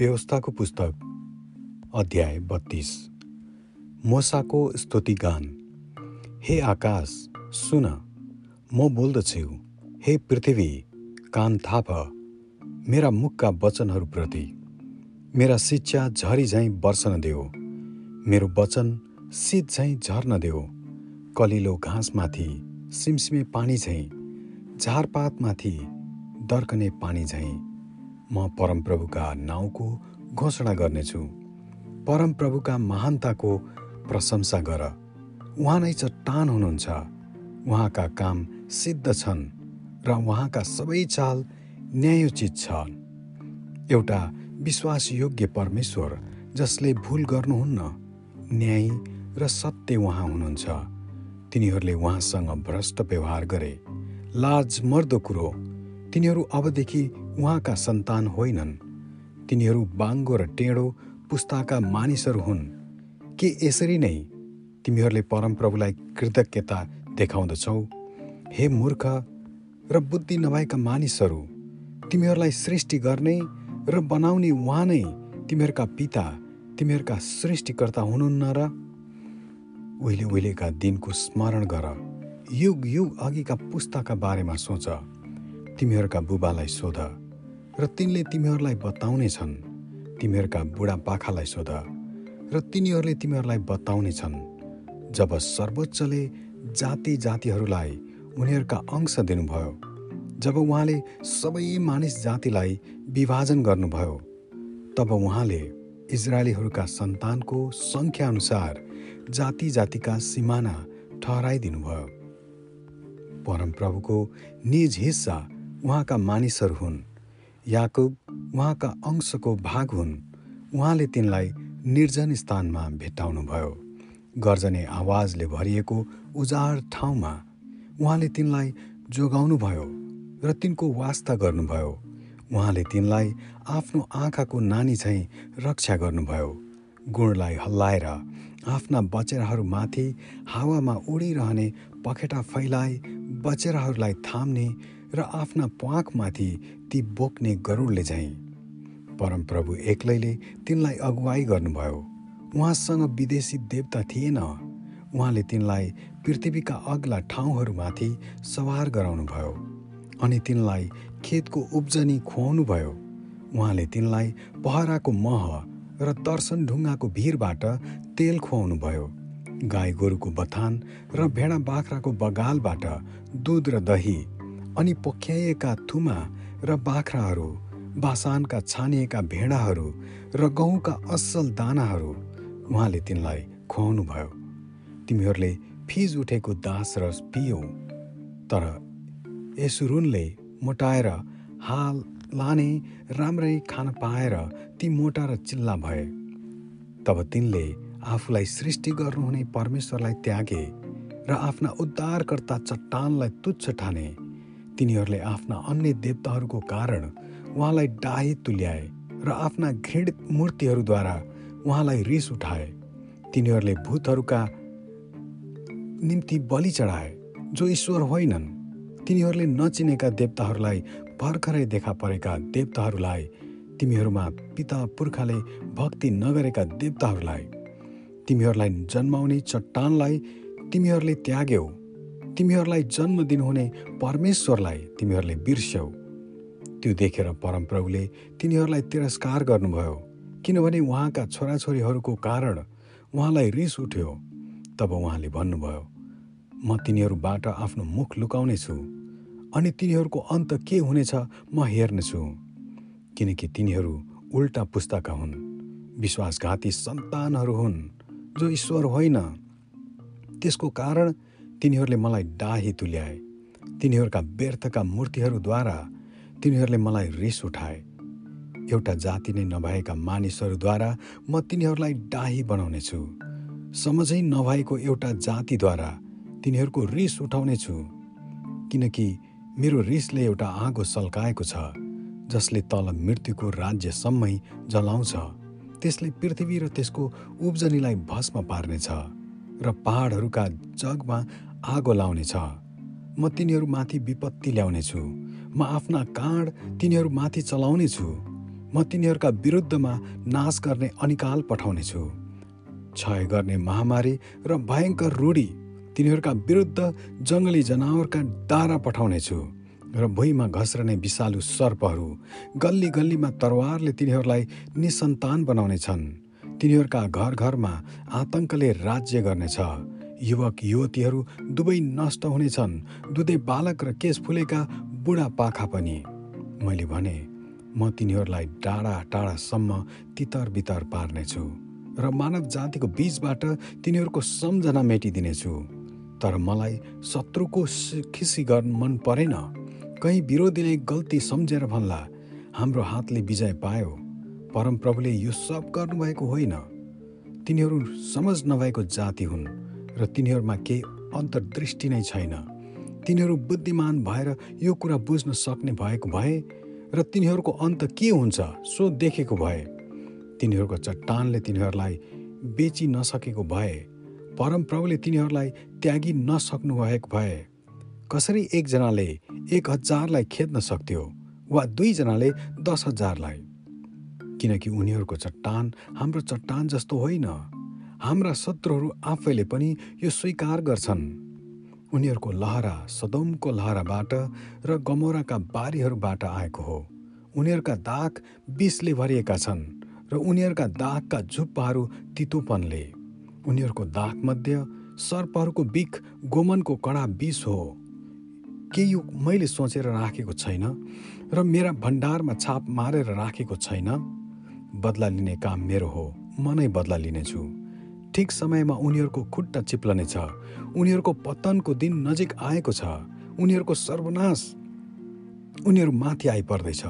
व्यवस्थाको पुस्तक अध्याय बत्तीस। मोसाको स्तुतिगान हे आकाश सुन म बोल्दछु हे पृथ्वी कान थाप मेरा मुखका वचनहरूप्रति। मेरा शिक्षा झरी झैँ बर्सन देऊ मेरो वचन शीत झैँ झर्न देऊ। कलिलो घाँसमाथि सिमसिमे पानी झैँ झारपातमाथि दर्कने पानी झैँ। म परमप्रभुका नाउँको घोषणा गर्नेछु। परमप्रभुका महानताको प्रशंसा गर। उहाँ नै चट्टान हुनुहुन्छ। उहाँका काम सिद्ध छन् र उहाँका सबै चाल न्यायोचित छन्। एउटा विश्वासयोग्य परमेश्वर जसले भुल गर्नुहुन्न न्याय र सत्य उहाँ हुनुहुन्छ। तिनीहरूले उहाँसँग भ्रष्ट व्यवहार गरे। लाज मर्दो कुरो। तिनीहरू अबदेखि उहाँका सन्तान होइनन्। तिनीहरू बाङ्गो र टेढो पुस्ताका मानिसहरू हुन्। के यसरी नै तिमीहरूले परमप्रभुलाई कृतज्ञता देखाउँदछौ? हे मूर्ख र बुद्धि नभएका मानिसहरू तिमीहरूलाई सृष्टि गर्ने र बनाउने उहाँ नै तिमीहरूका पिता तिमीहरूका सृष्टिकर्ता हुनुहुन्न र उहिले उहिलेका दिनको स्मरण गर। युग युग अघिका पुस्ताका बारेमा सोच। तिमीहरूका बुबालाई सोध र तिनले तिमीहरूलाई बताउने छन्। तिमीहरूका बुढापाखालाई सोध र तिनीहरूले तिमीहरूलाई बताउने छन्। जब सर्वोच्चले जाति जातिहरूलाई उनीहरूका अंश दिनुभयो जब उहाँले सबै मानिस जातिलाई विभाजन गर्नुभयो तब उहाँले इजरायलीहरूका सन्तानको सङ्ख्याअनुसार जाति जातिका सिमाना ठहराइदिनुभयो। परमप्रभुको निज हिस्सा उहाँका मानिसहरू हुन्। याकुब उहाँका अंशको भाग हुन्। उहाँले तिनलाई निर्जन स्थानमा भेट्टाउनुभयो। गर्जने आवाजले भरिएको उजाड ठाउँमा उहाँले तिनलाई जोगाउनुभयो र तिनको वास्ता गर्नुभयो। उहाँले तिनलाई आफ्नो आँखाको नानी झैँ रक्षा गर्नुभयो। गुणलाई हल्लाएर आफ्ना बचेराहरूमाथि हावामा उडिरहने पखेटा फैलाए बचेराहरूलाई थाम्ने र आफ्ना प्वाखमाथि ती बोक्ने गरुडले झैँ। परमप्रभु एक्लैले तिनलाई अगुवाई गर्नुभयो। उहाँसँग विदेशी देवता थिएन। उहाँले तिनलाई पृथ्वीका अग्ला ठाउँहरूमाथि सवार गराउनुभयो अनि तिनलाई खेतको उब्जनी खुवाउनुभयो। उहाँले तिनलाई पहराको मह र दर्शन ढुङ्गाको भिरबाट तेल खुवाउनुभयो। गाई गोरुको बथान र भेडा बाख्राको बगालबाट दुध र दही अनि पोख्याइएका थुमा र बाख्राहरू बासानका छानिएका भेडाहरू र गहुँका असल दानाहरू उहाँले तिनलाई खुवाउनु भयो तिमीहरूले फिज उठेको दास रस पियौ। तर यसुरुनले मोटाएर हाल लाने राम्रै खान पाएर ती मोटा र चिल्ला भए। तब तिनले आफूलाई सृष्टि गर्नुहुने परमेश्वरलाई त्यागे र आफ्ना उद्धारकर्ता चट्टानलाई तुच्छ ठाने तिनीहरूले आफ्ना अन्य देवताहरूको कारण उहाँलाई डाहे तुल्याए र आफ्ना घृणित मूर्तिहरूद्वारा उहाँलाई रिस उठाए। तिनीहरूले भूतहरूका निम्ति बलि चढाए जो ईश्वर होइनन्। तिनीहरूले नचिनेका देवताहरूलाई भर्खरै देखा परेका देवताहरूलाई तिमीहरूमा पिता पुर्खाले भक्ति नगरेका देवताहरूलाई। तिमीहरूलाई जन्माउने चट्टानलाई तिमीहरूले त्याग्यौ। तिमीहरूलाई जन्म दिनुहुने परमेश्वरलाई तिमीहरूले बिर्स्यौ। त्यो देखेर परमप्रभुले तिनीहरूलाई तिरस्कार गर्नुभयो किनभने उहाँका छोराछोरीहरूको कारण उहाँलाई रिस उठ्यो। तब उहाँले भन्नुभयो म तिनीहरूबाट आफ्नो मुख लुकाउने छु अनि तिनीहरूको अन्त के हुनेछ म हेर्नेछु। किनकि तिनीहरू उल्टा पुस्ताका हुन् विश्वासघाती सन्तानहरू हुन् जो ईश्वर होइन। त्यसको कारण तिनीहरूले मलाई डाही तुल्याए। तिनीहरूका व्यर्थका मूर्तिहरूद्वारा तिनीहरूले मलाई रिस उठाए। एउटा जाति नै नभएका मानिसहरूद्वारा म तिनीहरूलाई डाही बनाउनेछु। समझै नभएको एउटा जातिद्वारा तिनीहरूको रिस उठाउनेछु। किनकि मेरो रिसले एउटा आगो सल्काएको छ जसले तल मृत्युको राज्यसम्मै जलाउँछ। त्यसले पृथ्वी र त्यसको उब्जनीलाई भस्म पार्नेछ र पहाडहरूका जगमा आगो लाउनेछ म तिनीहरूमाथि विपत्ति ल्याउनेछु म आफ्ना काँड तिनीहरूमाथि चलाउनेछु म तिनीहरूका विरुद्धमा नाश गर्ने अनिकाल पठाउनेछु क्षय गर्ने महामारी र भयङ्कर रूढी तिनीहरूका विरुद्ध जङ्गली जनावरका दारा पठाउनेछु र भुइँमा घस्रने विषालु सर्पहरू गल्ली गल्लीमा तरवारले तिनीहरूलाई निसन्तान बनाउनेछन् तिनीहरूका घर घरमा आतङ्कले राज्य गर्नेछ। युवक युवतीहरू दुवै नष्ट हुनेछन्। दुधे बालक र केस फुलेका बुढा पाखा पनि। मैले भने म तिनीहरूलाई टाढा टाढासम्म तितर बितर पार्नेछु र मानव जातिको बीचबाट तिनीहरूको सम्झना मेटिदिनेछु। तर मलाई शत्रुको खिसी गर्न मन परेन। कहीँ विरोधीले गल्ती सम्झेर भन्ला हाम्रो हातले विजय पायो। परमप्रभुले यो सब गर्नुभएको होइन। तिनीहरू समझ नभएको जाति हुन्। र तिनीहरूमा केही अन्तर्दृष्टि नै छैन। तिनीहरू बुद्धिमान भएर यो कुरा बुझ्न सक्ने भएको भए र तिनीहरूको अन्त के हुन्छ सो देखेको भए। तिनीहरूको चट्टानले तिनीहरूलाई बेची नसकेको भए परमप्रभुले तिनीहरूलाई त्यागी नसक्नु भएको भए। कसरी एकजनाले एक हजारलाई खेद्न सक्थ्यो वा दुईजनाले दस हजारलाई? किनकि उनीहरूको चट्टान हाम्रो चट्टान जस्तो होइन। हाम्रा शत्रुहरू आफैले पनि यो स्वीकार गर्छन्। उनीहरूको लहरा सदोमको लहराबाट र गमोराका बारीहरूबाट आएको हो। उनीहरूका दाग विषले भरिएका छन् र उनीहरूका दागका झुप्पाहरू तितोपनले। उनीहरूको दागमध्ये सर्पहरूको बिख गोमनको कडा विष हो। के यो मैले सोचेर राखेको छैन र मेरा भण्डारमा छाप मारेर राखेको छैन। बदला लिने काम मेरो हो। म नै बदला लिनेछु। ठिक समयमा उनीहरूको खुट्टा चिप्लनेछ। उनीहरूको पतनको दिन नजिक आएको छ। उनीहरूको सर्वनाश उनीहरू माथि आइपर्दैछ।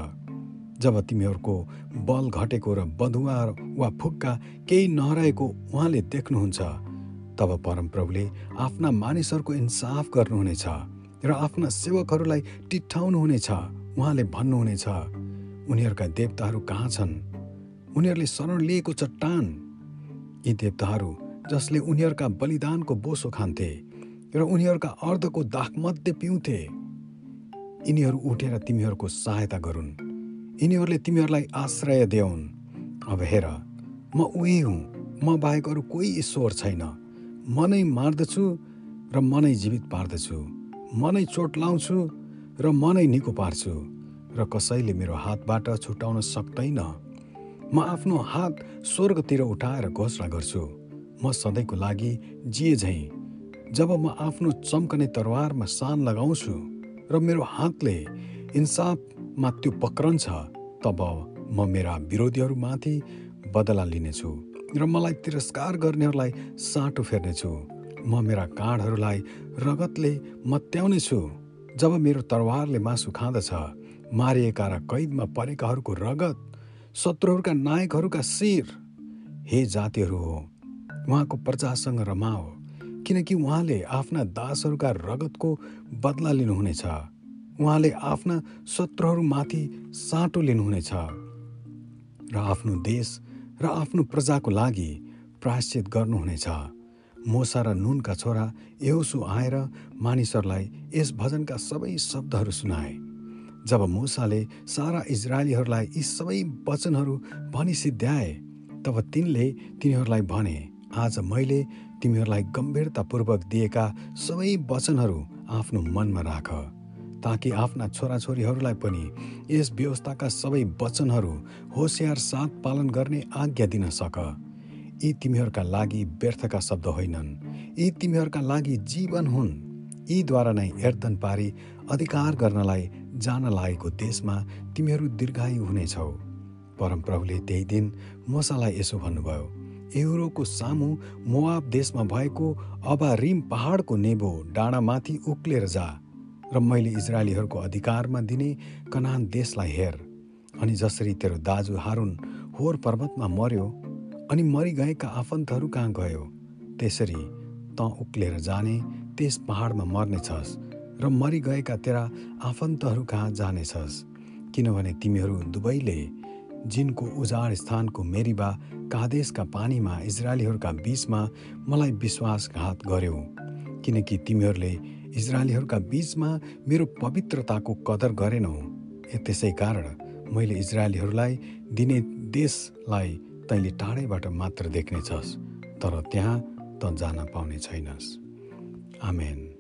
जब तिमीहरूको बल घटेको र बधुवा वा फुक्का केही नहराएको उहाँले देख्नुहुन्छ तब परमप्रभुले आफ्ना मानिसहरूको इन्साफ गर्नुहुनेछ र आफ्ना सेवकहरूलाई टिठाउनुहुनेछ उहाँले भन्नुहुनेछ उनीहरूका देवताहरू कहाँ छन्? उनीहरूले शरण लिएको चट्टान यी देवताहरू जसले उनीहरूका बलिदानको बोसो खान्थे र उनीहरूका अर्धको दागमध्ये पिउँथे। यिनीहरू उठेर तिमीहरूको सहायता गरून्। यिनीहरूले तिमीहरूलाई आश्रय देऊन्। अब हेर म उही हुँ। म बाहेक अरू कोही ईश्वर छैन। म नै मार्दछु र म नै जीवित पार्दछु। म नै चोट लाउँछु र म नै निको पार्छु। र कसैले मेरो हातबाट छुटाउन सक्दैन म आफ्नो हात स्वर्गतिर उठाएर घोषणा गर्छु। म सधैँको लागि जिए झैँ। जब म आफ्नो चम्कने तरवारमा सान लगाउँछु र मेरो हातले इन्साफमा त्यो पक्रन्छ तब म मेरा विरोधीहरूमाथि बदला लिनेछु र मलाई तिरस्कार गर्नेहरूलाई साटो फेर्नेछु। म मेरा काँडहरूलाई रगतले मत्याउनेछु। जब मेरो तरवारले मासु खाँदछ मारिएका र कैदमा परेकाहरूको रगत शत्रुहरूका नायकहरूका शिर। हे जातिहरू हो उहाँको प्रजासँग रमाओ किनकि उहाँले आफ्ना दासहरूका रगतको बदला लिनुहुनेछ। उहाँले आफ्ना शत्रुहरूमाथि साटो लिनुहुनेछ। र आफ्नो देश र आफ्नो प्रजाको लागि प्रायश्चित गर्नुहुनेछ। मोसा र नुनका छोरा एउसु आएर मानिसहरूलाई यस भजनका सबै शब्दहरू सुनाए। जब मुसाले सारा इजरायलीहरूलाई यी सबै वचनहरू भनी सिद्ध्याए तब तिनले तिनीहरूलाई भने आज मैले तिमीहरूलाई गम्भीरतापूर्वक दिएका सबै वचनहरू आफ्नो मनमा राख ताकि आफ्ना छोराछोरीहरूलाई पनि यस व्यवस्थाका सबै वचनहरू होसियार साथ पालन गर्ने आज्ञा दिन सक। यी तिमीहरूका लागि व्यर्थका शब्द होइनन्। यी तिमीहरूका लागि जीवन हुन्। यीद्वारा नै एर्दन पारी अधिकार गर्नलाई जान लागेको देशमा तिमीहरू दीर्घायु हुनेछौ। परमप्रभुले त्यही दिन मसालाई यसो भन्नुभयो एउरोको सामु मोवाब देशमा भएको अबा रिम पहाडको नेबो डाँडामाथि उक्लेर जा र मैले इजरायलीहरूको अधिकारमा दिने कनान देशलाई हेर। अनि जसरी तेरो दाजु हारुन होर पर्वतमा मर्यो अनि मरिगएका आफन्तहरू कहाँ गयो त्यसरी त उक्लेर जाने त्यस पहाडमा मर्नेछस्। र मरिगएका तेरा आफन्तहरू कहाँ जानेछस्? किनभने तिमीहरू दुवैले जिनको उजाड स्थानको मेरीबा कादेशका पानीमा इजरायलीहरूका बीचमा मलाई विश्वासघात गर्यो। किनकि तिमीहरूले इजरायलीहरूका बीचमा मेरो पवित्रताको कदर गरेनौ। त्यसै कारण मैले इजरायलीहरूलाई दिने देशलाई तैँले टाढैबाट मात्र देख्नेछस् तर त्यहाँ त जान पाउने छैनस्। आमेन।